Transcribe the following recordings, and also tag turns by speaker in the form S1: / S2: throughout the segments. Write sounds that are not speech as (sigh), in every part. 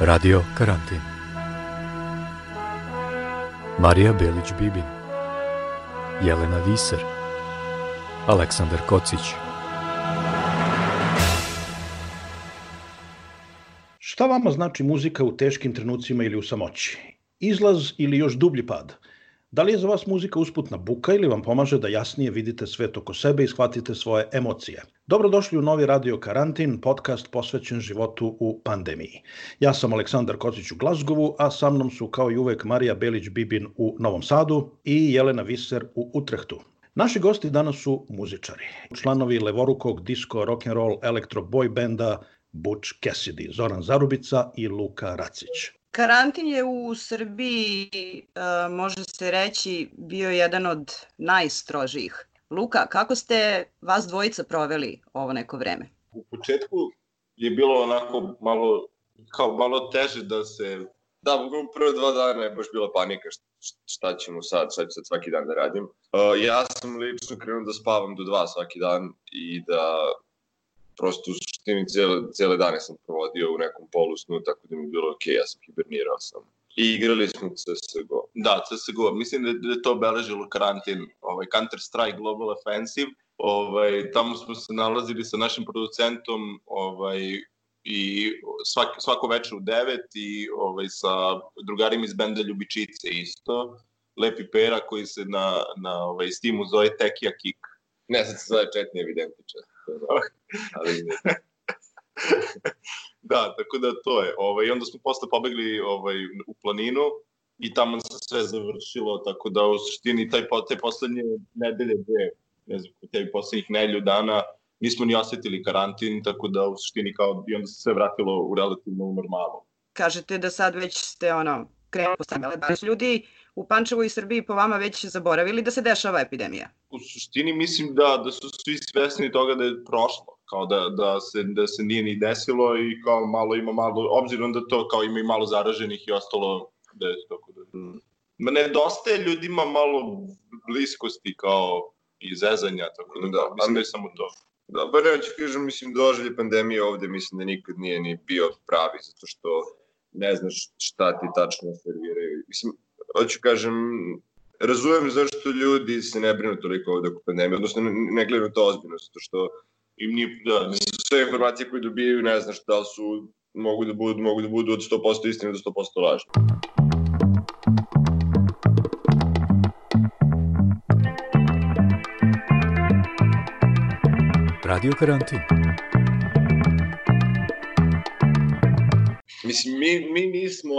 S1: Radio Karantin Marija Belić-Bibin Jelena Viser Aleksandar Kocić
S2: Šta vama znači muzika u teškim trenucima ili u samoći? Izlaz ili još dublji pad? Da li je za vas muzika usputna buka ili vam pomaže da jasnije vidite svet oko sebe i shvatite svoje emocije? Dobrodošli u novi Radio Karantin, podcast posvećen životu u pandemiji. Ja sam Aleksandar Kocić u Glazgovu, a sa mnom su kao i uvek Marija Belić-Bibin u Novom Sadu i Jelena Viser u Utrehtu. Naši gosti danas su muzičari, članovi levorukog disco, rock'n'roll, elektro boy benda Butch Cassidy, Zoran Zarubica i Luka Racić.
S3: Karantin je u Srbiji, uh, može se reći, bio jedan od najstrožijih. Luka, kako ste vas dvojica proveli ovo neko vreme?
S4: U početku je bilo onako malo, kao malo teže da se... Da, u prve dva dana je baš bila panika šta ćemo sad, šta ću sad svaki dan da radim. Uh, ja sam lično krenuo da spavam do dva svaki dan i da prosto u suštini cijele, cijele dane sam provodio u nekom polusnu, tako da mi je bilo ok, ja sam hibernirao sam. I igrali smo CSGO. Da, CSGO. Mislim da, da je to obeležilo karantin, ovaj, Counter Strike Global Offensive. Ovaj, tamo smo se nalazili sa našim producentom ovaj, i svak, svako večer u 9 i ovaj, sa drugarima iz benda Ljubičice isto. Lepi Pera koji se na, na ovaj, Steamu zove Tekija Kick. Ne, sad se zove Četni evidentičar. Ali (laughs) da, tako da to je. Ovaj, I onda smo posle pobegli ovaj, u planinu i tamo se sve završilo, tako da u suštini taj, te poslednje nedelje, dve, ne znam, te poslednjih nedelju dana, nismo ni osetili karantin, tako da u suštini kao, i onda se sve vratilo u relativno normalno.
S3: Kažete da sad već ste ono, krenuli postavljali, da su ljudi u Pančevu i Srbiji po vama već zaboravili da se dešava epidemija?
S4: U suštini mislim da, da su svi svesni toga da je prošlo kao da, da, se, da se nije ni desilo i kao malo ima malo, obzirom da to kao ima i malo zaraženih i ostalo da je tako da... Ma nedostaje ljudima malo bliskosti kao i zezanja, tako da, da mislim da je samo to. Da, pa ne, ću kažem, mislim, doželje pandemije ovde, mislim da nikad nije ni bio pravi, zato što ne znaš šta ti tačno serviraju. Mislim, hoću kažem, razumem zašto ljudi se ne brinu toliko ovde oko pandemije, odnosno ne, gledaju to ozbiljno, zato što im nije, da, sve informacije koje dobijaju, ne znaš da li su, mogu da budu, mogu da budu od 100% istine do 100% lažne.
S1: Radio karantin.
S4: Mislim, mi, mi nismo,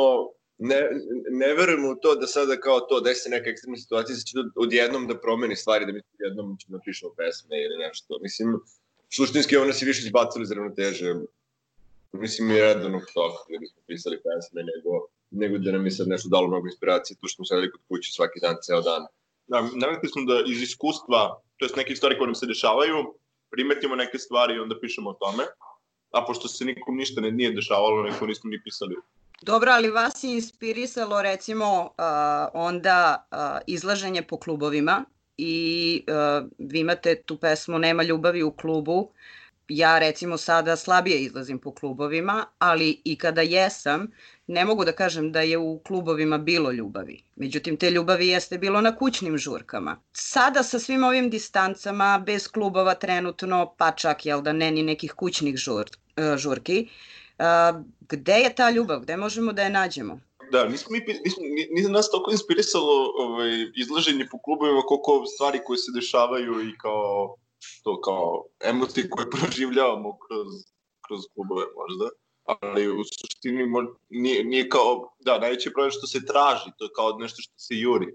S4: ne, ne verujemo u to da sada kao to desi neka ekstremna situacija, da će odjednom da promeni stvari, da mi odjednom ćemo napišemo pesme ili nešto. Mislim, suštinski ono se više izbacili iz ravnoteže. Mislim, mi redano toga da bismo pisali pesme, nego, nego da nam je sad nešto dalo mnogo inspiracije, tu što smo sedeli kod kuće svaki dan, ceo dan. Da, navikli smo da iz iskustva, to je neke stvari koje nam se dešavaju, primetimo neke stvari i onda pišemo o tome. A pošto se nikom ništa ne nije dešavalo, neko nismo ni pisali.
S3: Dobro, ali vas je inspirisalo recimo uh, onda uh, izlaženje po klubovima i uh, vi imate tu pesmu Nema ljubavi u klubu. Ja recimo sada slabije izlazim po klubovima, ali i kada jesam, ne mogu da kažem da je u klubovima bilo ljubavi. Međutim, te ljubavi jeste bilo na kućnim žurkama. Sada sa svim ovim distancama, bez klubova trenutno, pa čak jel da ne ni nekih kućnih žur, uh, žurki, uh, gde je ta ljubav? Gde možemo da je nađemo?
S4: Da, nismo mi, nismo, nisam nas toliko inspirisalo ovaj, izlaženje po klubovima koliko stvari koje se dešavaju i kao to kao emocije koje (laughs) proživljavamo kroz, kroz klubove možda. Ali u suštini nije, nije kao, da, najveći problem što se traži, to je kao nešto što se juri.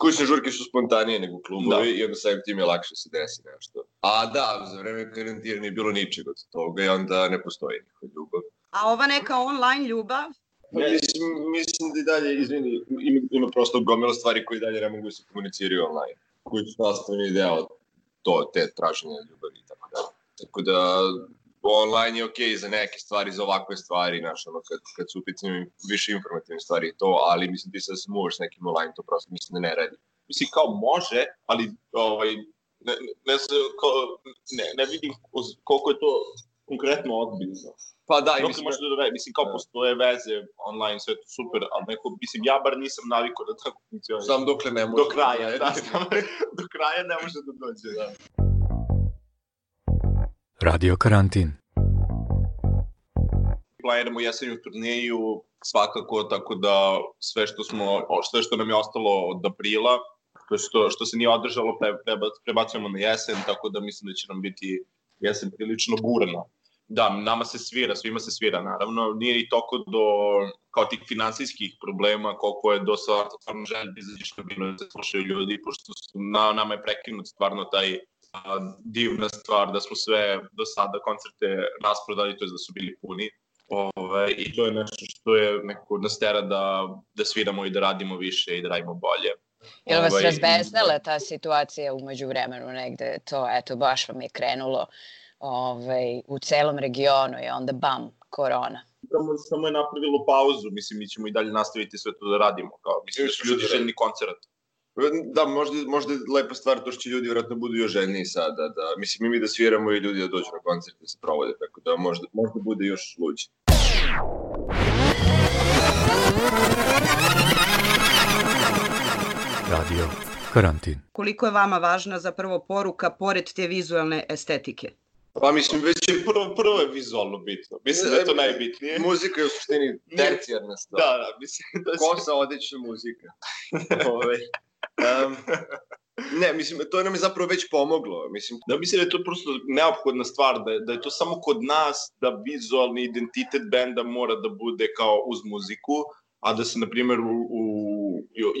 S4: kućne žurke su spontanije nego klubovi
S2: Da.
S4: i onda samim tim je lakše se desi nešto. A da, za vreme karantina nije bilo ničeg od toga i onda ne postoji ljubav.
S3: A ova neka online ljubav,
S4: Pa mislim, mislim da i dalje, izvini, ima, ima prosto gomila stvari koje dalje ne mogu da se komuniciraju online, koji su nastavni deo to, te traženje ljubavi i tako dalje. Tako da, online je okej za neke stvari, za ovakve stvari, znaš, ono, kad, kad su u pitanju više informativne stvari to, ali mislim ti se da se muvaš s nekim online, to prosto mislim da ne radi.
S5: Mislim, kao može, ali ovaj, ne, ne, ne, kao, ne, ne vidim koliko je to konkretno odbitno.
S4: Pa da, i mislim,
S5: može da dovede, mislim, kao
S4: Da.
S5: postoje veze online, sve je to super, ali neko, mislim, ja bar nisam navikao da tako funkcioniše.
S4: sam dokle ne može.
S5: do kraja, da, sam, (laughs) do kraja ne može da dođe, da.
S1: Radio karantin.
S5: planiramo jesenju turneju svakako, tako da sve što smo, sve što nam je ostalo od aprila, to što, što se nije održalo, pre, preba, prebacujemo na jesen, tako da mislim da će nam biti jesen prilično burna. Da, nama se svira, svima se svira, naravno. Nije i toko do kao tih finansijskih problema, koliko je do stvarno želj da izađeš na binu da se slušaju ljudi, pošto su, na, nama je prekinut stvarno taj a, divna stvar da smo sve do sada koncerte rasprodali, to je da su bili puni. Ove, I to je nešto što je nekako nas tera da, da sviramo i da radimo više i da radimo bolje.
S6: Jel vas
S5: Ovaj,
S6: razbesnela ta situacija umeđu vremenu negde, to eto baš vam je krenulo ovaj, u celom regionu i onda bam, korona.
S5: Samo, samo je napravilo pauzu, mislim, mi ćemo i dalje nastaviti sve to da radimo. Kao, mislim da su ljudi željni koncert.
S4: Da, možda, možda je lepa stvar to što će ljudi vjerojatno budu još željniji sada. Da, mislim, i mi da sviramo i ljudi da dođu na koncert da se provode, tako da možda, možda bude još luđe.
S1: Radio karantin.
S3: koliko je vama važna zapravo poruka pored te vizualne estetike?
S4: Pa mislim, već je
S5: Prvo, prvo je vizualno bitno. Mislim da je to najbitnije.
S4: Muzika je u suštini tercijarna stvar.
S5: Da, da, mislim da se...
S4: Kosa, odeća, muzika. (laughs) Ove, um, ne, mislim, to nam je zapravo već pomoglo. Mislim,
S5: Da, mislim da je to prosto neophodna stvar, da je, da je to samo kod nas da vizualni identitet benda mora da bude kao uz muziku, a da se, na primjer, u, u,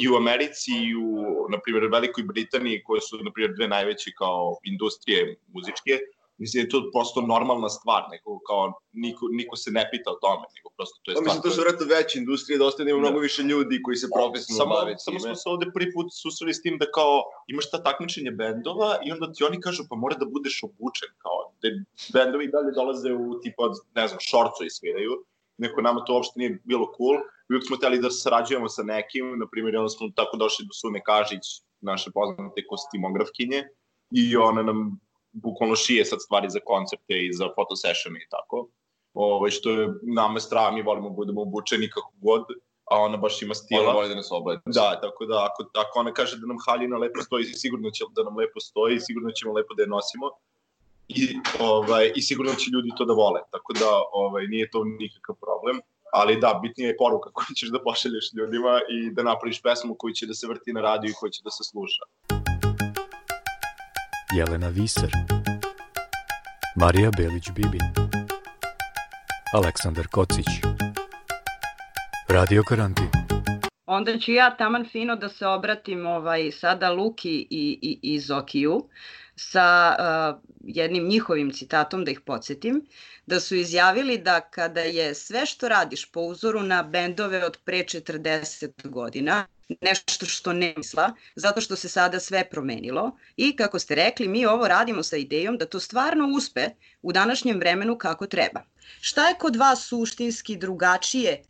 S5: i u Americi i u, na primjer, Velikoj Britaniji, koje su, na primjer, dve najveće kao industrije muzičke, mislim da je to prosto normalna stvar, neko, kao, niko, niko se ne pita o tome, nego prosto to je
S4: pa
S5: stvar.
S4: mislim, to su vjerojatno veće industrije, dosta da ima
S5: Da.
S4: mnogo više ljudi koji se profesionalno
S5: samo,
S4: bave
S5: samo smo se ovde prvi put susreli s tim da kao imaš ta takmičenje bendova i onda ti oni kažu pa mora da budeš obučen kao da bendovi dalje dolaze u tipa ne znam, šorcu i sviraju. Neko nama to uopšte nije bilo cool. Uvijek smo hteli da sarađujemo sa nekim, na primjer, onda smo tako došli do Sune Kažić, naše poznate kostimografkinje, i ona nam bukvalno šije sad stvari za koncerte i za fotosessione i tako. Ove, što je nama strava, mi volimo da budemo obučeni kako god, a ona baš ima stila.
S4: Ona voli da nas obleda.
S5: Da, tako da ako, ako ona kaže da nam haljina lepo stoji, sigurno će da nam lepo stoji sigurno ćemo lepo da je nosimo. I, ovaj, I sigurno će ljudi to da vole, tako da ovaj, nije to nikakav problem. Ali da, bitnija je poruka koju ćeš da pošalješ ljudima i da napraviš pesmu koju će da se vrti na radiju i koju će da se sluša.
S1: Jelena Viser. Marija Belić-Bibin. Aleksandar Kocić. Radio karantin.
S3: Onda ću ja taman fino da se obratim ovaj, sada Luki i, i, i Zokiju sa uh, jednim njihovim citatom da ih podsjetim, da su izjavili da kada je sve što radiš po uzoru na bendove od pre 40 godina, nešto što ne misla, zato što se sada sve promenilo i kako ste rekli, mi ovo radimo sa idejom da to stvarno uspe u današnjem vremenu kako treba. Šta je kod vas suštinski drugačije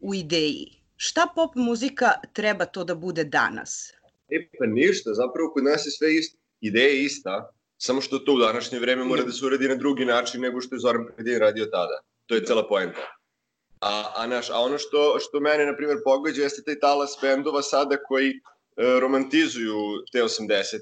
S3: u ideji? Šta pop muzika treba to da bude danas?
S4: E pa ništa, zapravo kod nas je sve isto. Ideja je ista, samo što to u današnje vreme mora da se uradi na drugi način nego što je Zoran Predin radio tada. To je cela poenta. A, a, naš, a ono što, što mene, na primjer, pogađa jeste taj talas bendova sada koji e, romantizuju te 80.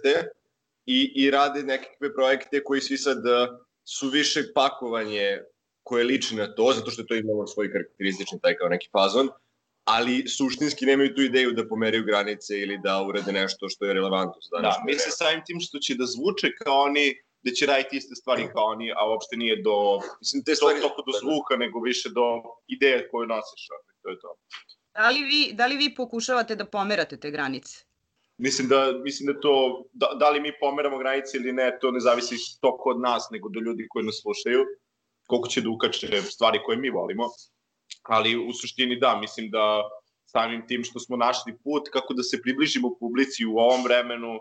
S4: I, i rade nekakve projekte koji svi sad e, su više pakovanje koje liči na to, zato što je to imalo svoj karakteristični taj kao neki fazon, ali suštinski nemaju tu ideju da pomeraju granice ili da urade nešto što je relevantno za
S5: Da,
S4: današnje
S5: mi se samim tim što će da zvuče kao oni, da će raditi iste stvari kao oni, a uopšte nije do,
S4: Mislim, te
S5: to,
S4: stvari...
S5: toliko do zvuka, nego više do ideje koju nosiš. To je to.
S3: Da li vi, da li vi pokušavate da pomerate te granice?
S5: Mislim da, mislim da to, da, da li mi pomeramo granice ili ne, to ne zavisi toko od nas, nego do ljudi koji nas slušaju, koliko će da ukače stvari koje mi volimo. Ali u suštini da, mislim da samim tim što smo našli put kako da se približimo publici u ovom vremenu,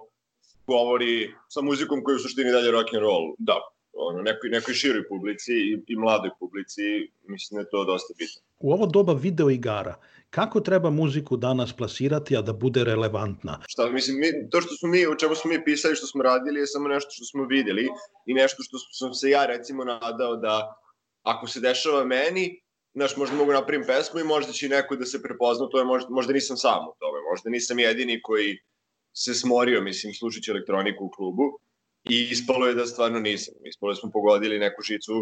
S5: govori sa muzikom koja je u suštini dalje rock and roll. Da, ono, nekoj, nekoj široj publici i, i mladoj publici, mislim da je to dosta bitno.
S2: U ovo doba video igara, kako treba muziku danas plasirati, a da bude relevantna?
S5: Šta, mislim, mi, to što smo mi, o čemu smo mi pisali, što smo radili, je samo nešto što smo videli i nešto što sam se ja, recimo, nadao da ako se dešava meni, znaš, možda mogu napravim pesmu i možda će neko da se prepozna, to je možda, možda nisam sam u tome, možda nisam jedini koji se smorio, mislim, slušajući elektroniku u klubu i ispalo je da stvarno nisam. Ispalo je da smo pogodili neku žicu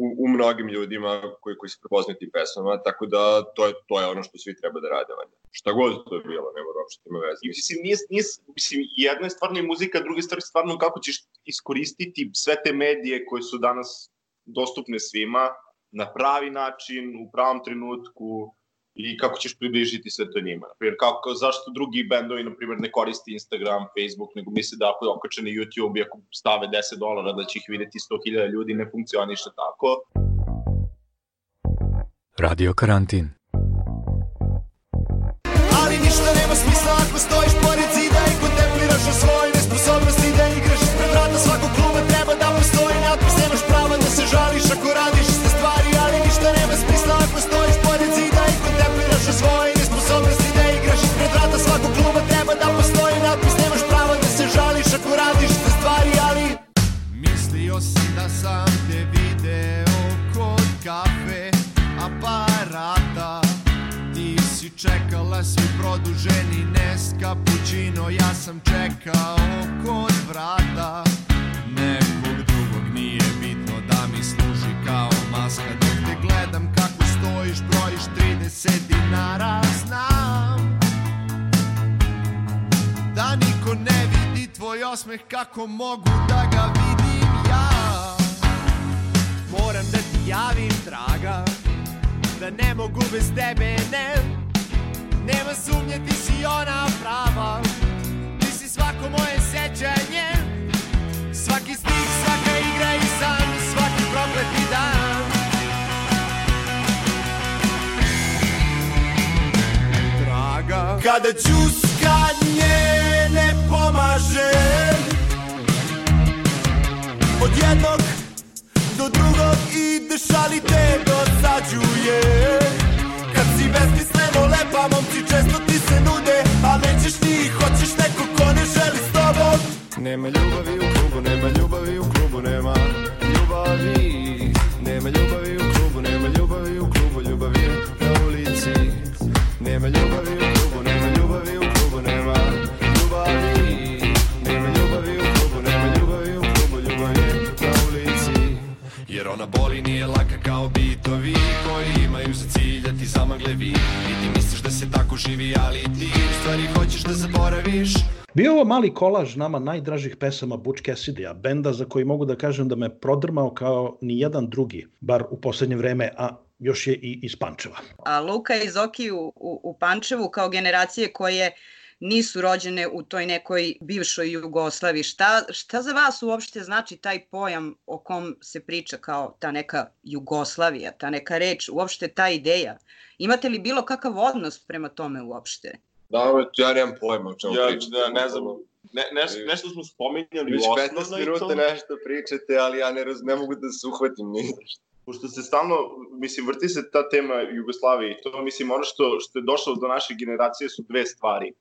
S5: u, u mnogim ljudima koji, koji se prepoznaju tim pesmama, tako da to je, to je ono što svi treba da rade. Valjda. Šta god to je bilo, nema uopšte ima veze. Mislim, nije, nije, mislim, jedna je stvarno i muzika, druga je stvarno kako ćeš iskoristiti sve te medije koje su danas dostupne svima na pravi način, u pravom trenutku, i kako ćeš približiti sve to njima. Naprimjer, kako, zašto drugi bendovi, na primjer, ne koristi Instagram, Facebook, nego misle da ako je okače na YouTube i ako stave 10 dolara da će ih videti 100.000 ljudi, ne funkcioniše tako.
S1: Radio Karantin.
S7: Ja sam čekao kod vrata. Nekog drugog nije bitno da mi služi kao maska. Dok te gledam kako stojiš, brojiš 30 dinara Znam da niko ne vidi tvoj osmeh Kako mogu da ga vidim ja.
S8: Moram da ti javim draga Da ne mogu bez tebe, ne. Nema sumnje, ti si ona prava svako moje sećanje Svaki stih, svaka igra i san Svaki prokleti dan.
S7: Draga.
S8: Kada čuskanje ne pomaže Od jednog do drugog ideš ali te dosađuje
S7: Nema ljubavi u klubu, nema ljubavi u klubu, nema ljubavi. Nema ljubavi u klubu, nema ljubavi u klubu, ljubav je na ulici. Nema ljubavi u klubu, nema ljubavi u klubu, nema ljubavi. Nema ljubavi u klubu, nema ljubavi u klubu, ljubav je na ulici. Jer ona boli nije laka kao bitovi Koji imaju za cilj da ti zamagle vid I ti misliš da se tako živi, ali ti u stvari hoćeš da zaboraviš
S2: Bio ovo mali kolaž nama najdražih pesama Butch Cassidy-a, benda za koji mogu da kažem da me prodrmao kao ni jedan drugi, bar u poslednje vreme, a još je i iz Pančeva.
S3: A Luka i Zoki u, u, u Pančevu kao generacije koje nisu rođene u toj nekoj bivšoj Jugoslaviji. Šta, šta za vas uopšte znači taj pojam o kom se priča kao ta neka Jugoslavija, ta neka reč, uopšte ta ideja? Imate li bilo kakav odnos prema tome uopšte?
S4: Da, ja nemam pojma o čemu
S5: Ja,
S4: pričate.
S5: da, ne znam, ne, nešto, nešto smo spominjali
S4: Već
S5: u
S4: 15
S5: osnovnoj i
S4: minuta
S5: to...
S4: nešto pričate, ali ja ne, raz, ne mogu da se uhvatim ni
S5: pošto se stalno, mislim, vrti se ta tema Jugoslavije to, mislim, ono što, što je došlo do naše generacije su dve stvari.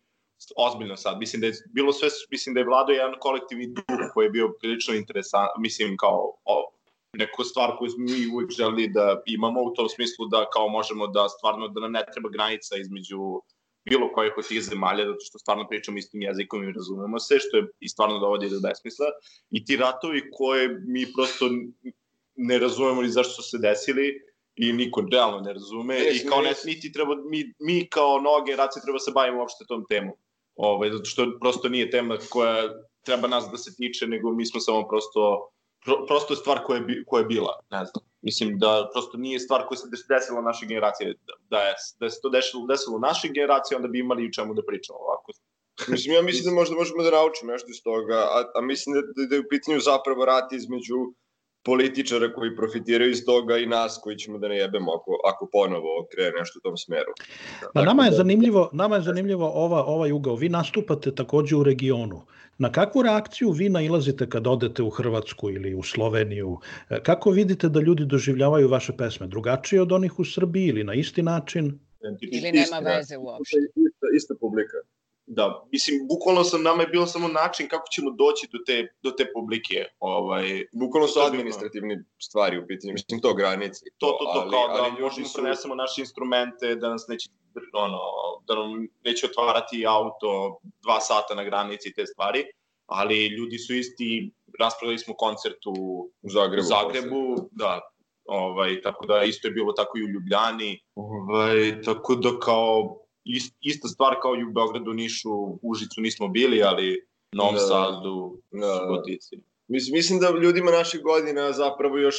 S5: Ozbiljno sad, mislim da je bilo sve, mislim da je vladao jedan kolektivni duh koji je bio prilično interesant, mislim, kao o, neku stvar koju smo mi uvijek želi da imamo u tom smislu da kao možemo da stvarno, da nam ne treba granica između bilo kojih od tih zemalja, zato što stvarno pričamo istim jezikom i razumemo se, što je i stvarno dovodi do besmisla. I ti ratovi koje mi prosto ne razumemo ni zašto su se desili i niko realno ne razume
S4: Ne,
S5: i kao ne,
S4: ne-
S5: niti treba, mi, mi kao nove generacije treba se bavimo uopšte tom temom. Ovaj, zato što prosto nije tema koja treba nas da se tiče, nego mi smo samo prosto pro, prosto je stvar koja je, koja je bila, ne znam. Mislim da prosto nije stvar koja se des- desila naše generacije, da, je, da se to desilo, desilo naše generacije, onda bi imali u čemu da pričamo ovako.
S4: Mislim, ja mislim da možda možemo da naučimo nešto iz toga, a, a mislim da, da, da je u pitanju zapravo rat između političara koji profitiraju iz toga i nas koji ćemo da ne jebemo ako, ako ponovo krene nešto u tom smeru.
S2: Pa nama je zanimljivo, nama je zanimljivo ova, ovaj ugao. Vi nastupate takođe u regionu. Na kakvu reakciju vi nailazite kad odete u Hrvatsku ili u Sloveniju? E, Kako vidite da ljudi doživljavaju vaše pesme? Drugačije od onih u Srbiji ili na isti način?
S6: Ili nema veze uopšte?
S4: Ista, ista publika.
S5: Da, mislim, bukvalno sam, nama je bilo samo način kako ćemo doći do te, do te publike. Ovaj,
S4: Bukvalno su administrativni stvari u pitanju, mislim to granice.
S5: to, to, to
S4: ali-
S5: kao da
S4: ali ljudi
S5: možemo
S4: su-
S5: prenesemo naše instrumente, da nas neće, ono, da nam neće otvarati auto dva sata na granici i te stvari, ali ljudi su isti, raspravili smo koncert u,
S4: U Zagrebu.
S5: u Zagrebu, da, ovaj, tako da isto je bilo tako i u Ljubljani, ovaj, tako da kao ist, ista stvar kao i u Beogradu, Nišu, Užicu nismo bili, ali Novom
S4: Da.
S5: Sadu,
S4: Da.
S5: Subotici.
S4: Mislim, mislim da ljudima naših godina zapravo još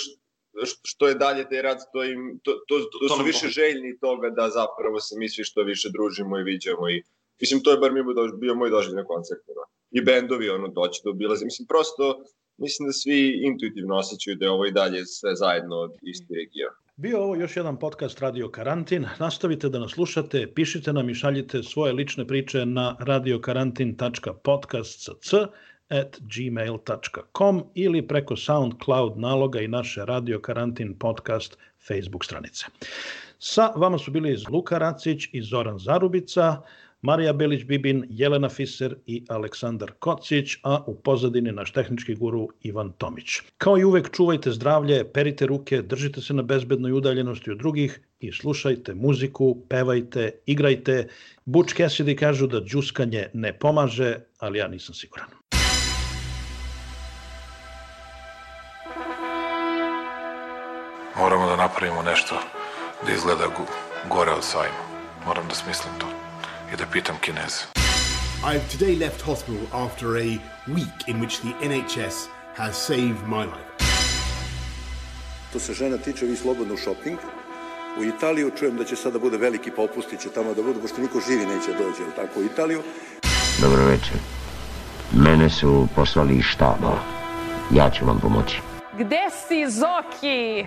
S4: što je dalje taj rad, to, im, to, to, to,
S5: To
S4: su više željni toga da zapravo se mi svi što više družimo i viđamo i mislim to je bar mi bio moj doživljaj na koncertima. I bendovi ono doći da obilaze. Mislim prosto mislim da svi intuitivno osjećaju da je ovo i dalje sve zajedno isti region.
S2: Bio ovo još jedan podcast Radio Karantin. Nastavite da nas slušate, pišite nam i šaljite svoje lične priče na radiokarantin.podcast sa c at gmail.com ili preko SoundCloud naloga i naše Radio Karantin podcast Facebook stranice. Sa vama su bili Luka Racić i Zoran Zarubica, Marija Belić-Bibin, Jelena Fiser i Aleksandar Kocić, a u pozadini naš tehnički guru Ivan Tomić. Kao i uvek čuvajte zdravlje, perite ruke, držite se na bezbednoj udaljenosti od drugih i slušajte muziku, pevajte, igrajte. Butch Cassidy kažu da džuskanje ne pomaže, ali ja nisam siguran.
S9: Moramo da napravimo nešto da izgleda gore od sajma. Moram da smislim to i da pitam Kineze.
S10: I've today left hospital after a week in which the NHS has saved my life.
S11: Što se žena tiče, vi slobodno u shopping. U Italiju čujem da će sada bude veliki popusti, će tamo da budu, pošto niko živi neće doći, jel tako, u Italiju.
S12: Dobro večer. Mene su poslali iz štaba. Ja ću vam pomoći.
S13: Gde si, Zoki?